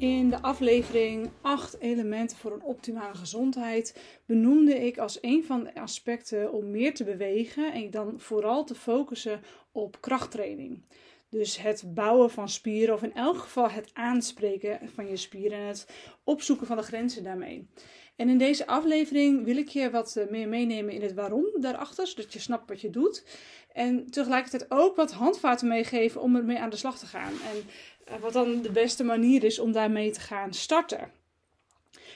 In de aflevering 8 elementen voor een optimale gezondheid benoemde ik als een van de aspecten om meer te bewegen en dan vooral te focussen op krachttraining. Dus het bouwen van spieren, of in elk geval het aanspreken van je spieren en het opzoeken van de grenzen daarmee. En in deze aflevering wil ik je wat eh, meer meenemen in het waarom daarachter, zodat je snapt wat je doet. En tegelijkertijd ook wat handvaten meegeven om ermee aan de slag te gaan. En wat dan de beste manier is om daarmee te gaan starten.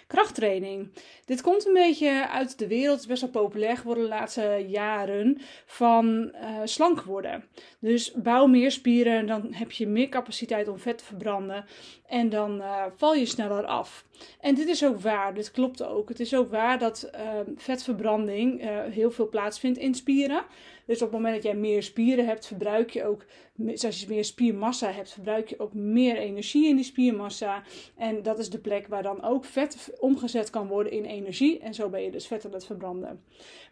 Krachttraining. Dit komt een beetje uit de wereld, is best wel populair geworden de laatste jaren, van uh, slank worden. Dus bouw meer spieren, dan heb je meer capaciteit om vet te verbranden en dan uh, val je sneller af. En dit is ook waar, dit klopt ook. Het is ook waar dat uh, vetverbranding heel veel plaatsvindt in spieren. Dus op het moment dat jij meer spieren hebt, verbruik je ook, als je meer spiermassa hebt, verbruik je ook meer energie in die spiermassa. En dat is de plek waar dan ook vet omgezet kan worden in energie. En zo ben je dus vet aan het verbranden.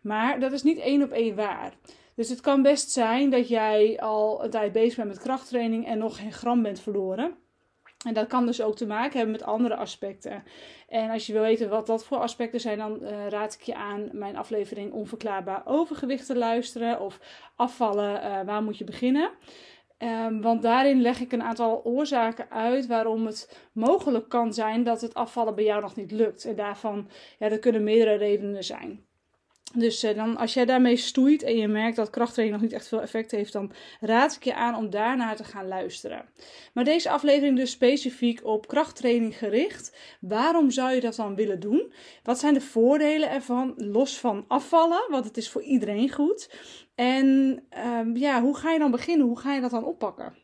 Maar dat is niet één op één waar. Dus het kan best zijn dat jij al een tijd bezig bent met krachttraining en nog geen gram bent verloren. En dat kan dus ook te maken hebben met andere aspecten. En als je wil weten wat dat voor aspecten zijn, dan uh, raad ik je aan mijn aflevering Onverklaarbaar Overgewicht te luisteren. Of afvallen, uh, waar moet je beginnen? Um, want daarin leg ik een aantal oorzaken uit waarom het mogelijk kan zijn dat het afvallen bij jou nog niet lukt. En daarvan, ja, er kunnen meerdere redenen zijn. Dus uh, dan, als jij daarmee stoeit en je merkt dat krachttraining nog niet echt veel effect heeft, dan raad ik je aan om daarnaar te gaan luisteren. Maar deze aflevering dus specifiek op krachttraining gericht. Waarom zou je dat dan willen doen? Wat zijn de voordelen ervan, los van afvallen? Want het is voor iedereen goed. En uh, ja, hoe ga je dan beginnen? Hoe ga je dat dan oppakken?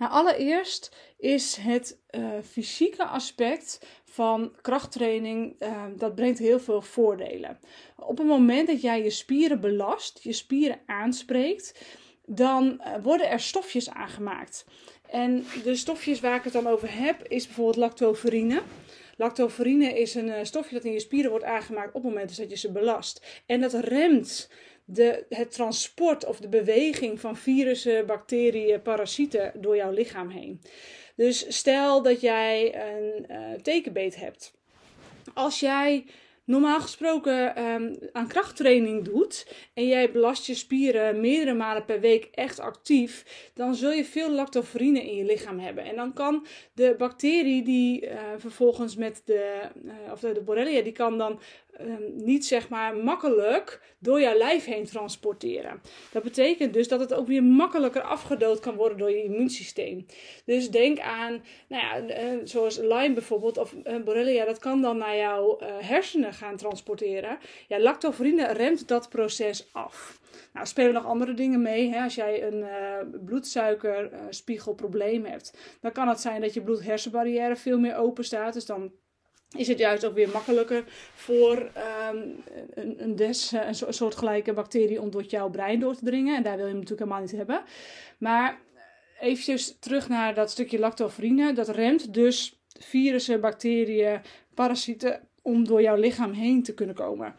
Nou, allereerst is het uh, fysieke aspect van krachttraining, uh, dat brengt heel veel voordelen. Op het moment dat jij je spieren belast, je spieren aanspreekt, dan uh, worden er stofjes aangemaakt. En de stofjes waar ik het dan over heb, is bijvoorbeeld lactoferine. Lactoferine is een stofje dat in je spieren wordt aangemaakt op het moment dat je ze belast. En dat remt de, het transport of de beweging van virussen, bacteriën, parasieten door jouw lichaam heen. Dus stel dat jij een uh, tekenbeet hebt. Als jij normaal gesproken um, aan krachttraining doet en jij belast je spieren meerdere malen per week echt actief, dan zul je veel lactoferine in je lichaam hebben. En dan kan de bacterie die uh, vervolgens met de, uh, of de, borrelia, die kan dan um, niet zeg maar makkelijk door jouw lijf heen transporteren. Dat betekent dus dat het ook weer makkelijker afgedood kan worden door je immuunsysteem. Dus denk aan, nou ja, uh, zoals Lyme bijvoorbeeld of Borrelia, dat kan dan naar jouw hersenen transporteren. Ja, lactoferine remt dat proces af. Nou, spelen nog andere dingen mee. Hè? Als jij een uh, bloedsuikerspiegelprobleem hebt, dan kan het zijn dat je bloed-hersenbarrière veel meer open staat. Dus dan is het juist ook weer makkelijker voor um, een, een des, een soort gelijke bacterie om door jouw brein door te dringen. En daar wil je hem natuurlijk helemaal niet hebben. Maar eventjes terug naar dat stukje lactoferine. Dat remt dus virussen, bacteriën, parasieten om door jouw lichaam heen te kunnen komen.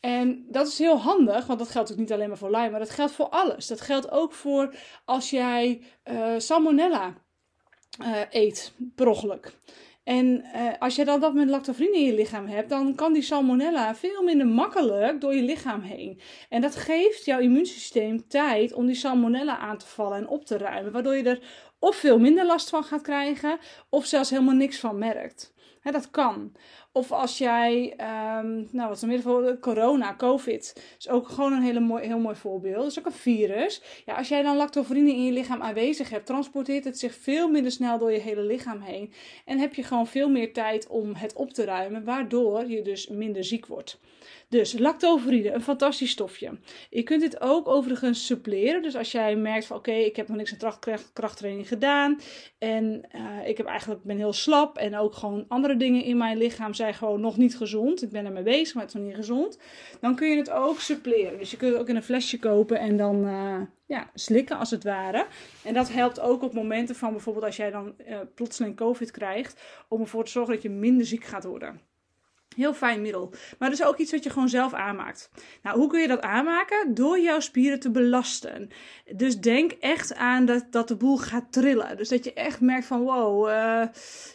En dat is heel handig, want dat geldt ook niet alleen maar voor Lyme, maar dat geldt voor alles. Dat geldt ook voor als jij uh, salmonella uh, eet, per. En uh, als je dan dat met lactoferine in je lichaam hebt, dan kan die salmonella veel minder makkelijk door je lichaam heen. En dat geeft jouw immuunsysteem tijd om die salmonella aan te vallen en op te ruimen, waardoor je er of veel minder last van gaat krijgen, of zelfs helemaal niks van merkt. Dat kan. Of als jij, um, nou wat is voor corona, COVID, is ook gewoon een hele mooi, heel mooi voorbeeld. Dat is ook een virus. Ja, als jij dan lactoferine in je lichaam aanwezig hebt, transporteert het zich veel minder snel door je hele lichaam heen. En heb je gewoon veel meer tijd om het op te ruimen, waardoor je dus minder ziek wordt. Dus lactoferine, een fantastisch stofje. Je kunt dit ook overigens suppleren. Dus als jij merkt van oké, ik heb nog niks aan kracht, krachttraining gedaan. En uh, ik heb eigenlijk, ben heel slap. En ook gewoon andere dingen in mijn lichaam zijn gewoon nog niet gezond. Ik ben ermee bezig, maar het is nog niet gezond. Dan kun je het ook suppleren. Dus je kunt het ook in een flesje kopen en dan uh, ja, slikken als het ware. En dat helpt ook op momenten van bijvoorbeeld als jij dan uh, plotseling COVID krijgt. Om ervoor te zorgen dat je minder ziek gaat worden. Heel fijn middel. Maar dat is ook iets wat je gewoon zelf aanmaakt. Nou, hoe kun je dat aanmaken? Door jouw spieren te belasten. Dus denk echt aan dat, dat de boel gaat trillen. Dus dat je echt merkt van wow, uh,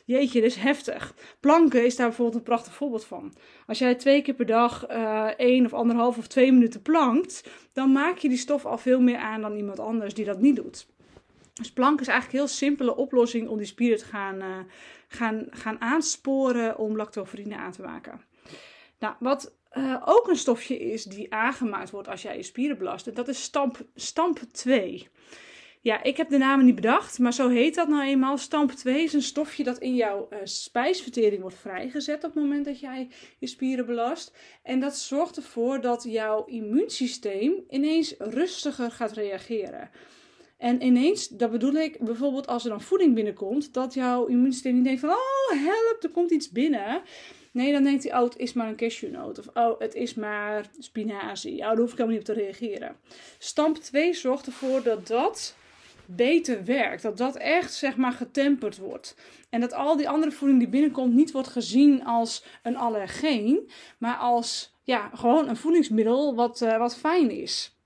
jeetje, dit is heftig. Planken is daar bijvoorbeeld een prachtig voorbeeld van. Als jij twee keer per dag uh, één of anderhalf of twee minuten plankt, dan maak je die stof al veel meer aan dan iemand anders die dat niet doet. Dus plank is eigenlijk een heel simpele oplossing om die spieren te gaan, uh, gaan, gaan aansporen om lactoferine aan te maken. Nou, wat uh, ook een stofje is die aangemaakt wordt als jij je spieren belast, dat is stamp, stamp 2. Ja, ik heb de namen niet bedacht, maar zo heet dat nou eenmaal. Stamp 2 is een stofje dat in jouw uh, spijsvertering wordt vrijgezet op het moment dat jij je spieren belast. En dat zorgt ervoor dat jouw immuunsysteem ineens rustiger gaat reageren. En ineens, dat bedoel ik, bijvoorbeeld als er dan voeding binnenkomt, dat jouw immuunsysteem niet denkt van, oh help, er komt iets binnen. Nee, dan denkt hij, oh, het is maar een cashewnoot. Of, oh, het is maar spinazie. Oh, daar hoef ik helemaal niet op te reageren. Stamp 2 zorgt ervoor dat dat beter werkt. Dat dat echt, zeg maar, getemperd wordt. En dat al die andere voeding die binnenkomt niet wordt gezien als een allergeen. Maar als, ja, gewoon een voedingsmiddel wat, uh, wat fijn is.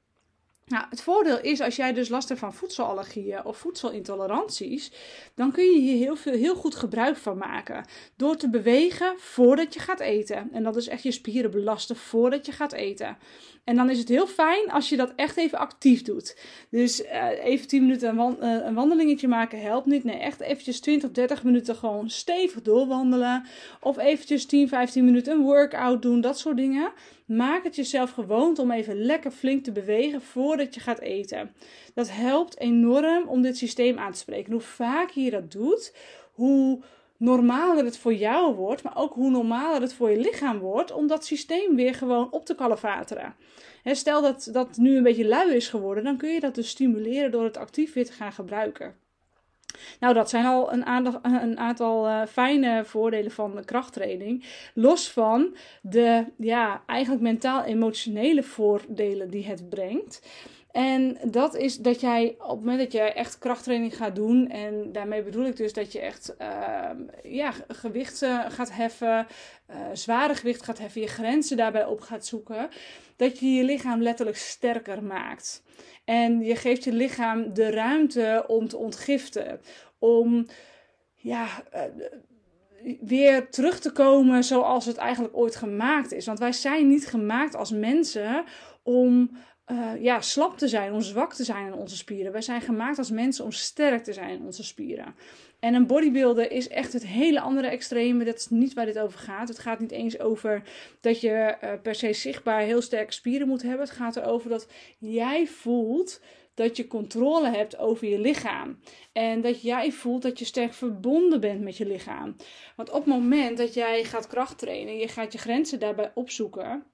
Nou, het voordeel is als jij dus last hebt van voedselallergieën of voedselintoleranties, dan kun je hier heel, veel, heel goed gebruik van maken. Door te bewegen voordat je gaat eten. En dat is echt je spieren belasten voordat je gaat eten. En dan is het heel fijn als je dat echt even actief doet. Dus uh, even 10 minuten een, uh, een, wandelingetje maken helpt niet. Nee, echt eventjes 20, 30 minuten gewoon stevig doorwandelen. Of eventjes 10, 15 minuten een workout doen. Dat soort dingen. Maak het jezelf gewoond om even lekker flink te bewegen voordat je gaat eten. Dat helpt enorm om dit systeem aan te spreken. hoe vaker je dat doet, hoe normaler het voor jou wordt, maar ook hoe normaler het voor je lichaam wordt, om dat systeem weer gewoon op te kalevateren. stel dat dat nu een beetje lui is geworden, dan kun je dat dus stimuleren door het actief weer te gaan gebruiken. Nou, dat zijn al een, aantal, een aantal uh, fijne voordelen van krachttraining. Los van de ja, eigenlijk mentaal-emotionele voordelen die het brengt. En dat is dat jij op het moment dat jij echt krachttraining gaat doen, en daarmee bedoel ik dus dat je echt uh, ja, gewichten gaat heffen, uh, zware gewicht gaat heffen, je grenzen daarbij op gaat zoeken, dat je je lichaam letterlijk sterker maakt. En je geeft je lichaam de ruimte om te ontgiften, om ja, uh, weer terug te komen zoals het eigenlijk ooit gemaakt is. Want wij zijn niet gemaakt als mensen om uh, ja, slap te zijn, om zwak te zijn in onze spieren. Wij zijn gemaakt als mensen om sterk te zijn in onze spieren. En een bodybuilder is echt het hele andere extreme. Dat is niet waar dit over gaat. Het gaat niet eens over dat je uh, per se zichtbaar heel sterke spieren moet hebben. Het gaat erover dat jij voelt dat je controle hebt over je lichaam. En dat jij voelt dat je sterk verbonden bent met je lichaam. Want op het moment dat jij gaat krachttrainen, je gaat je grenzen daarbij opzoeken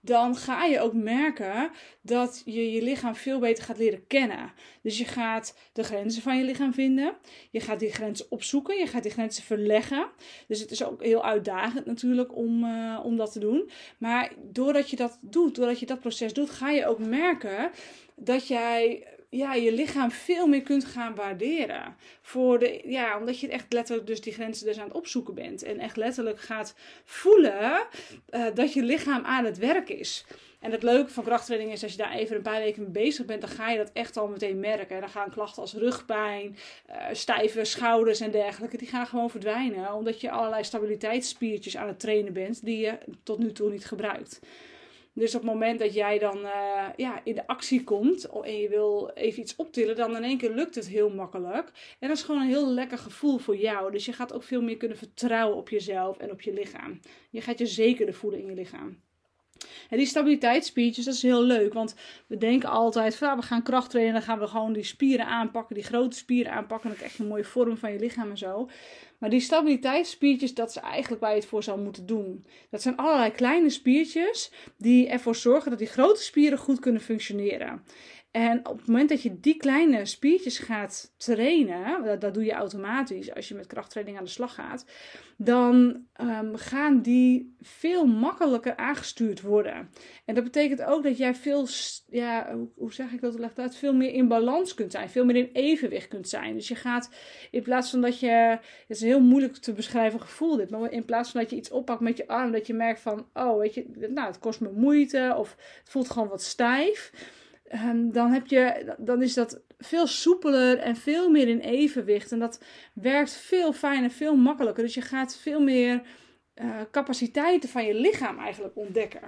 dan ga je ook merken dat je je lichaam veel beter gaat leren kennen. Dus je gaat de grenzen van je lichaam vinden. Je gaat die grenzen opzoeken. Je gaat die grenzen verleggen. Dus het is ook heel uitdagend natuurlijk om, uh, om dat te doen. Maar doordat je dat doet, doordat je dat proces doet, ga je ook merken dat jij ja, je lichaam veel meer kunt gaan waarderen. Voor de, ja, omdat je echt letterlijk dus die grenzen dus aan het opzoeken bent. En echt letterlijk gaat voelen uh, dat je lichaam aan het werk is. En het leuke van krachttraining is als je daar even een paar weken mee bezig bent, dan ga je dat echt al meteen merken. Dan gaan klachten als rugpijn, uh, stijve schouders en dergelijke, die gaan gewoon verdwijnen. Omdat je allerlei stabiliteitsspiertjes aan het trainen bent die je tot nu toe niet gebruikt. Dus op het moment dat jij dan uh, ja, in de actie komt en je wil even iets optillen, dan in één keer lukt het heel makkelijk. En dat is gewoon een heel lekker gevoel voor jou. Dus je gaat ook veel meer kunnen vertrouwen op jezelf en op je lichaam. Je gaat je zekerder voelen in je lichaam. En die stabiliteitsspiertjes, dat is heel leuk. Want we denken altijd van, we gaan kracht trainen. Dan gaan we gewoon die spieren aanpakken. Die grote spieren aanpakken. Dan krijg je een mooie vorm van je lichaam en zo. Maar die stabiliteitsspiertjes, dat is eigenlijk waar je het voor zou moeten doen. Dat zijn allerlei kleine spiertjes die ervoor zorgen dat die grote spieren goed kunnen functioneren. En op het moment dat je die kleine spiertjes gaat trainen, dat, doe je automatisch als je met krachttraining aan de slag gaat, dan ehm, gaan die veel makkelijker aangestuurd worden. En dat betekent ook dat jij veel, ja, hoe zeg ik dat, dat, veel meer in balans kunt zijn, veel meer in evenwicht kunt zijn. Dus je gaat, in plaats van dat je, het is een heel moeilijk te beschrijven gevoel dit, maar in plaats van dat je iets oppakt met je arm, dat je merkt van, oh, weet je, nou, het kost me moeite of het voelt gewoon wat stijf. Ehm, dan, heb je, dan is dat veel soepeler en veel meer in evenwicht. En dat werkt veel fijner, veel makkelijker. Dus je gaat veel meer uh, capaciteiten van je lichaam eigenlijk ontdekken.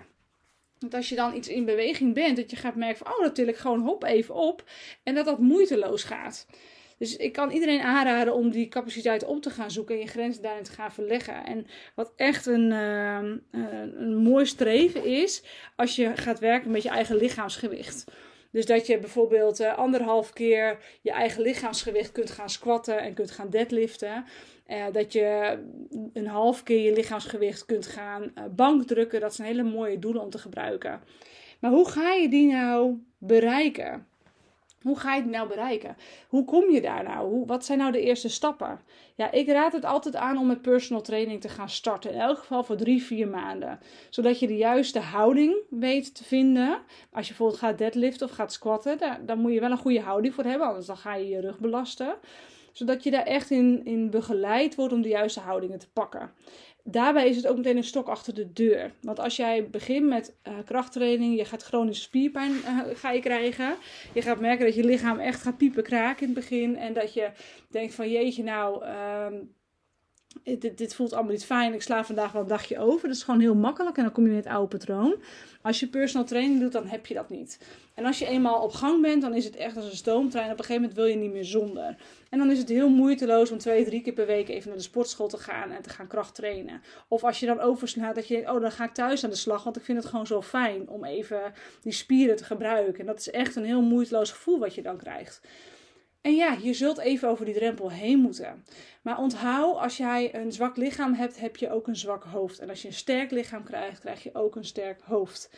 Want als je dan iets in beweging bent, dat je gaat merken van, oh, dat til ik gewoon hop even op. En dat dat moeiteloos gaat. Dus ik kan iedereen aanraden om die capaciteit op te gaan zoeken en je grenzen daarin te gaan verleggen. En wat echt een, uh, een mooi streven is, als je gaat werken met je eigen lichaamsgewicht. Dus dat je bijvoorbeeld uh, anderhalf keer je eigen lichaamsgewicht kunt gaan squatten en kunt gaan deadliften. Uh, dat je een half keer je lichaamsgewicht kunt gaan uh, bankdrukken. Dat zijn hele mooie doelen om te gebruiken. Maar hoe ga je die nou bereiken? Hoe ga je het nou bereiken? Hoe kom je daar nou? Hoe, wat zijn nou de eerste stappen? Ja, ik raad het altijd aan om met personal training te gaan starten. In elk geval voor drie, vier maanden. Zodat je de juiste houding weet te vinden. Als je bijvoorbeeld gaat deadliften of gaat squatten, dan moet je wel een goede houding voor hebben. Anders dan ga je je rug belasten. Zodat je daar echt in, in begeleid wordt om de juiste houdingen te pakken daarbij is het ook meteen een stok achter de deur. Want als jij begint met uh, krachttraining, je gaat chronische spierpijn uh, ga je krijgen. Je gaat merken dat je lichaam echt gaat piepen kraken in het begin. En dat je denkt van jeetje nou, uh, dit, dit voelt allemaal niet fijn. Ik sla vandaag wel een dagje over. Dat is gewoon heel makkelijk en dan kom je in het oude patroon. Als je personal training doet, dan heb je dat niet. En als je eenmaal op gang bent, dan is het echt als een stoomtrein. Op een gegeven moment wil je niet meer zonder. En dan is het heel moeiteloos om twee, drie keer per week even naar de sportschool te gaan en te gaan kracht trainen. Of als je dan overslaat dat je denkt, oh dan ga ik thuis aan de slag, want ik vind het gewoon zo fijn om even die spieren te gebruiken. En dat is echt een heel moeiteloos gevoel wat je dan krijgt. En ja, je zult even over die drempel heen moeten. Maar onthoud, als jij een zwak lichaam hebt, heb je ook een zwak hoofd. En als je een sterk lichaam krijgt, krijg je ook een sterk hoofd.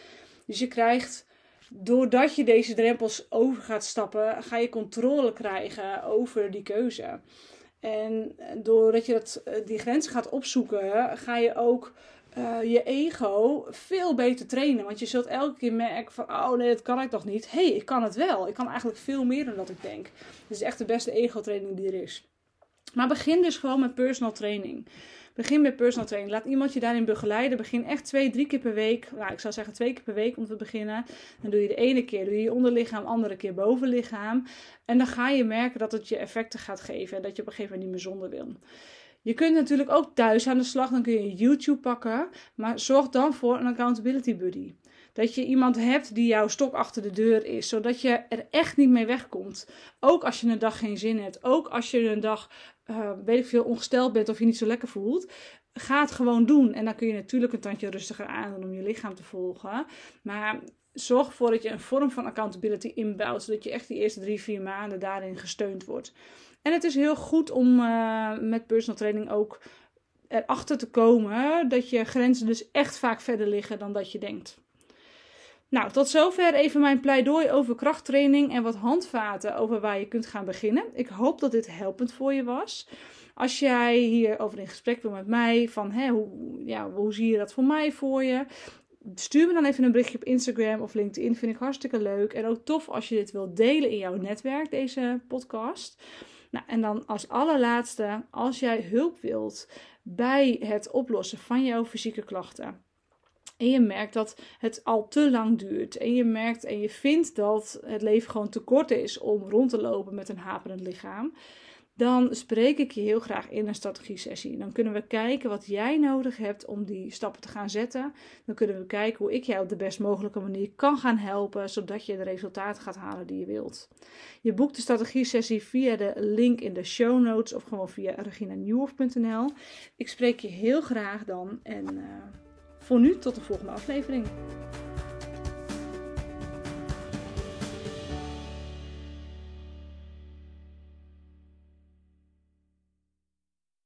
Dus je krijgt, doordat je deze drempels over gaat stappen, ga je controle krijgen over die keuze. En doordat je dat, eh, die grens gaat opzoeken, ga je ook uh, je ego veel beter trainen. Want je zult elke keer merken van, oh nee, dat kan ik toch niet. Hey, ik kan het wel. Ik kan eigenlijk veel meer dan dat ik denk. Dit is echt de beste ego-training die er is. Maar begin dus gewoon met personal training. Begin met personal training. Laat iemand je daarin begeleiden. Begin echt twee, drie keer per week. Nou, ik zou zeggen twee keer per week om te beginnen. Dan doe je de ene keer doe je, je onderlichaam, andere keer bovenlichaam. En dan ga je merken dat het je effecten gaat geven. En dat je op een gegeven moment niet meer zonder wil. Je kunt natuurlijk ook thuis aan de slag, dan kun je YouTube pakken. Maar zorg dan voor een accountability buddy. Dat je iemand hebt die jouw stok achter de deur is, zodat je er echt niet mee wegkomt. Ook als je een dag geen zin hebt, ook als je een dag, uh, weet ik veel, ongesteld bent of je niet zo lekker voelt. Ga het gewoon doen. En dan kun je natuurlijk een tandje rustiger aan doen om je lichaam te volgen. Maar zorg ervoor dat je een vorm van accountability inbouwt, zodat je echt die eerste drie, vier maanden daarin gesteund wordt. En het is heel goed om uh, met personal training ook erachter te komen dat je grenzen dus echt vaak verder liggen dan dat je denkt. Nou, tot zover even mijn pleidooi over krachttraining en wat handvaten over waar je kunt gaan beginnen. Ik hoop dat dit helpend voor je was. Als jij hierover in gesprek wil met mij, van hè, hoe, ja, hoe zie je dat voor mij voor je? Stuur me dan even een berichtje op Instagram of LinkedIn. Vind ik hartstikke leuk. En ook tof als je dit wilt delen in jouw netwerk, deze podcast. Nou, en dan als allerlaatste, als jij hulp wilt bij het oplossen van jouw fysieke klachten. En je merkt dat het al te lang duurt. En je merkt en je vindt dat het leven gewoon te kort is om rond te lopen met een haperend lichaam dan spreek ik je heel graag in een strategie-sessie. Dan kunnen we kijken wat jij nodig hebt om die stappen te gaan zetten. Dan kunnen we kijken hoe ik jou op de best mogelijke manier kan gaan helpen, zodat je de resultaten gaat halen die je wilt. Je boekt de strategie-sessie via de link in de show notes of gewoon via reginanieuwhof.nl. Ik spreek je heel graag dan en uh, voor nu tot de volgende aflevering.